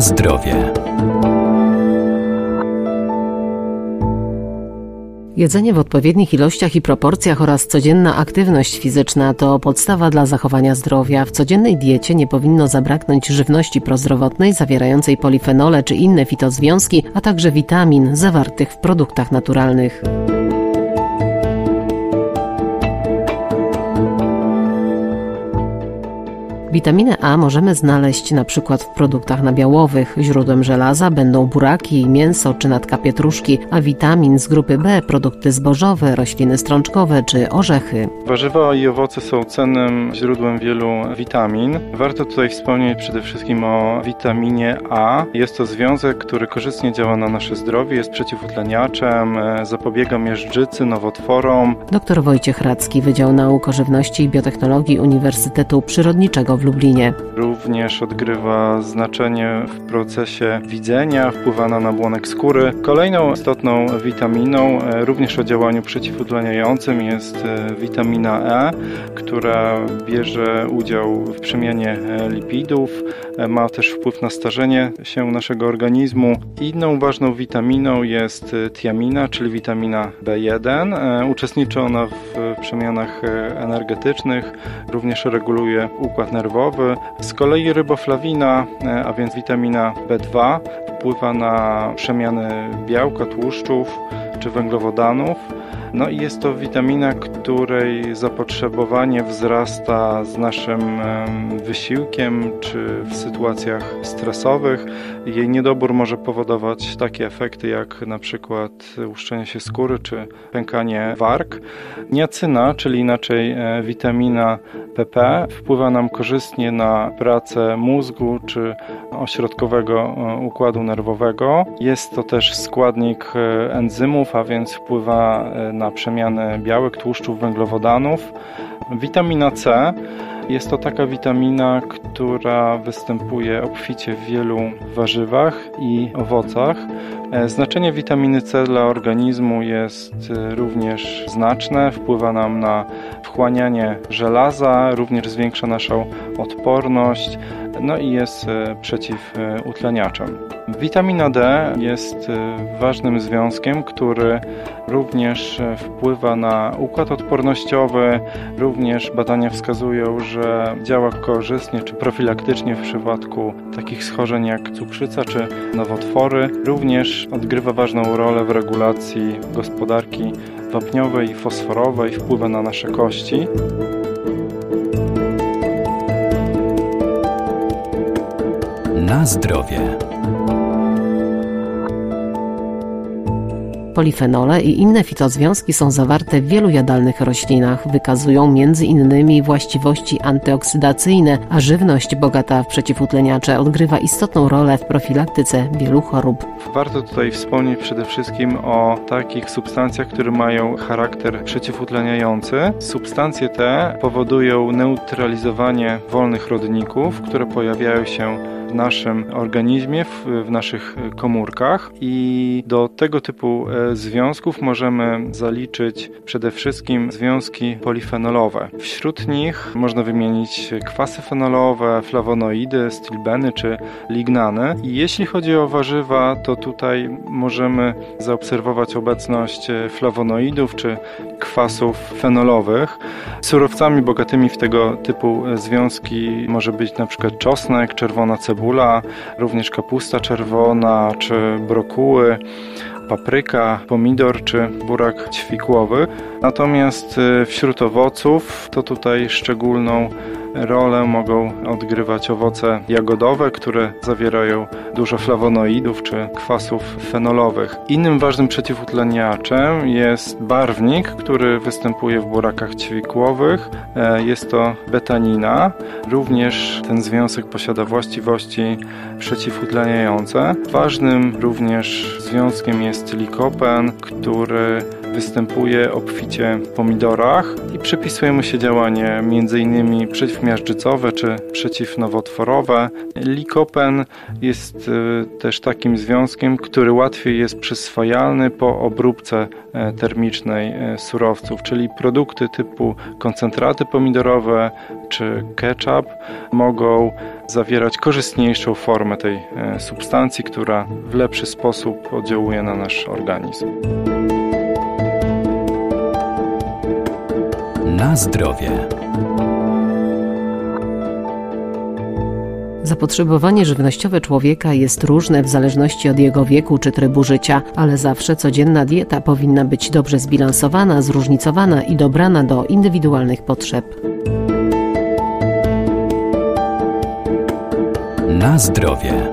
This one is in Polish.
Zdrowie. Jedzenie w odpowiednich ilościach i proporcjach oraz codzienna aktywność fizyczna to podstawa dla zachowania zdrowia. W codziennej diecie nie powinno zabraknąć żywności prozdrowotnej zawierającej polifenole czy inne fitozwiązki, a także witamin zawartych w produktach naturalnych. Witaminę A możemy znaleźć na przykład w produktach nabiałowych. Źródłem żelaza będą buraki, mięso czy natka pietruszki, a witamin z grupy B produkty zbożowe, rośliny strączkowe czy orzechy. Warzywa i owoce są cennym źródłem wielu witamin. Warto tutaj wspomnieć przede wszystkim o witaminie A. Jest to związek, który korzystnie działa na nasze zdrowie, jest przeciwutleniaczem, zapobiega miażdżycy, nowotworom. Dr Wojciech Radzki, Wydział Nauk o Żywności i Biotechnologii Uniwersytetu Przyrodniczego w Lublinie. Również odgrywa znaczenie w procesie widzenia, wpływa na nabłonek skóry. Kolejną istotną witaminą, e, również o działaniu przeciwutleniającym jest e, witamina E, która bierze udział w przemianie e, lipidów, ma też wpływ na starzenie się naszego organizmu. Inną ważną witaminą jest tiamina, czyli witamina B1. Uczestniczy ona w przemianach energetycznych, również reguluje układ nerwowy nerwowy. Z kolei ryboflawina, e, a więc witamina B2, wpływa na przemiany białka, tłuszczów czy węglowodanów. No i jest to witamina, której zapotrzebowanie wzrasta z naszym wysiłkiem czy w sytuacjach stresowych. Jej niedobór może powodować takie efekty jak na przykład łuszczenie się skóry czy pękanie warg. Niacyna, czyli inaczej e, witamina PP, wpływa nam korzystnie na pracę mózgu czy ośrodkowego e, układu nerwowego. Jest to też składnik e, enzymów, a więc wpływa na przemianę białek, tłuszczów, węglowodanów. Witamina C jest to taka witamina, która występuje obficie w wielu warzywach i owocach. E, znaczenie witaminy C dla organizmu jest e, również znaczne, wpływa nam na wchłanianie żelaza, również zwiększa naszą odporność, no i jest e, przeciwutleniaczem. Witamina D jest ważnym związkiem, który również wpływa na układ odpornościowy. Również badania wskazują, że działa korzystnie czy profilaktycznie w przypadku takich schorzeń jak cukrzyca czy nowotwory. Również odgrywa ważną rolę w regulacji gospodarki wapniowej i fosforowej, wpływa na nasze kości. Na zdrowie. Polifenole i inne fitozwiązki są zawarte w wielu jadalnych roślinach. Wykazują między innymi właściwości antyoksydacyjne, a żywność bogata w przeciwutleniacze odgrywa istotną rolę w profilaktyce wielu chorób. Warto tutaj wspomnieć przede wszystkim o takich substancjach, które mają charakter przeciwutleniający. Substancje te powodują neutralizowanie wolnych rodników, które pojawiają się w naszym organizmie, w, w, naszych komórkach i do tego typu e, związków możemy zaliczyć przede wszystkim związki polifenolowe. Wśród nich można wymienić kwasy fenolowe, flawonoidy, stilbeny czy lignany. I jeśli chodzi o warzywa, to tutaj możemy zaobserwować obecność e, flawonoidów czy kwasów fenolowych. Surowcami bogatymi w tego typu e, związki może być przykład czosnek, czerwona cebula, również kapusta czerwona czy brokuły papryka, pomidor czy burak ćwikłowy. Natomiast e, wśród owoców to tutaj szczególną rolę mogą odgrywać owoce jagodowe, które zawierają dużo flawonoidów czy kwasów fenolowych. Innym ważnym przeciwutleniaczem jest barwnik, który występuje w burakach ćwikłowych. E, jest to betanina. Również ten związek posiada właściwości przeciwutleniające. Ważnym również związkiem jest likopen, który występuje obficie w pomidorach i przypisuje mu się działanie m.in. przeciwmiażdżycowe czy przeciwnowotworowe. Likopen jest y, też takim związkiem, który łatwiej jest przyswajalny po obróbce e, termicznej e, surowców, czyli produkty typu koncentraty pomidorowe czy ketchup mogą zawierać korzystniejszą formę tej e, substancji, która w lepszy sposób oddziałuje na nasz organizm. Na zdrowie. Zapotrzebowanie żywnościowe człowieka jest różne w zależności od jego wieku czy trybu życia, ale zawsze codzienna dieta powinna być dobrze zbilansowana, zróżnicowana i dobrana do indywidualnych potrzeb. Na zdrowie.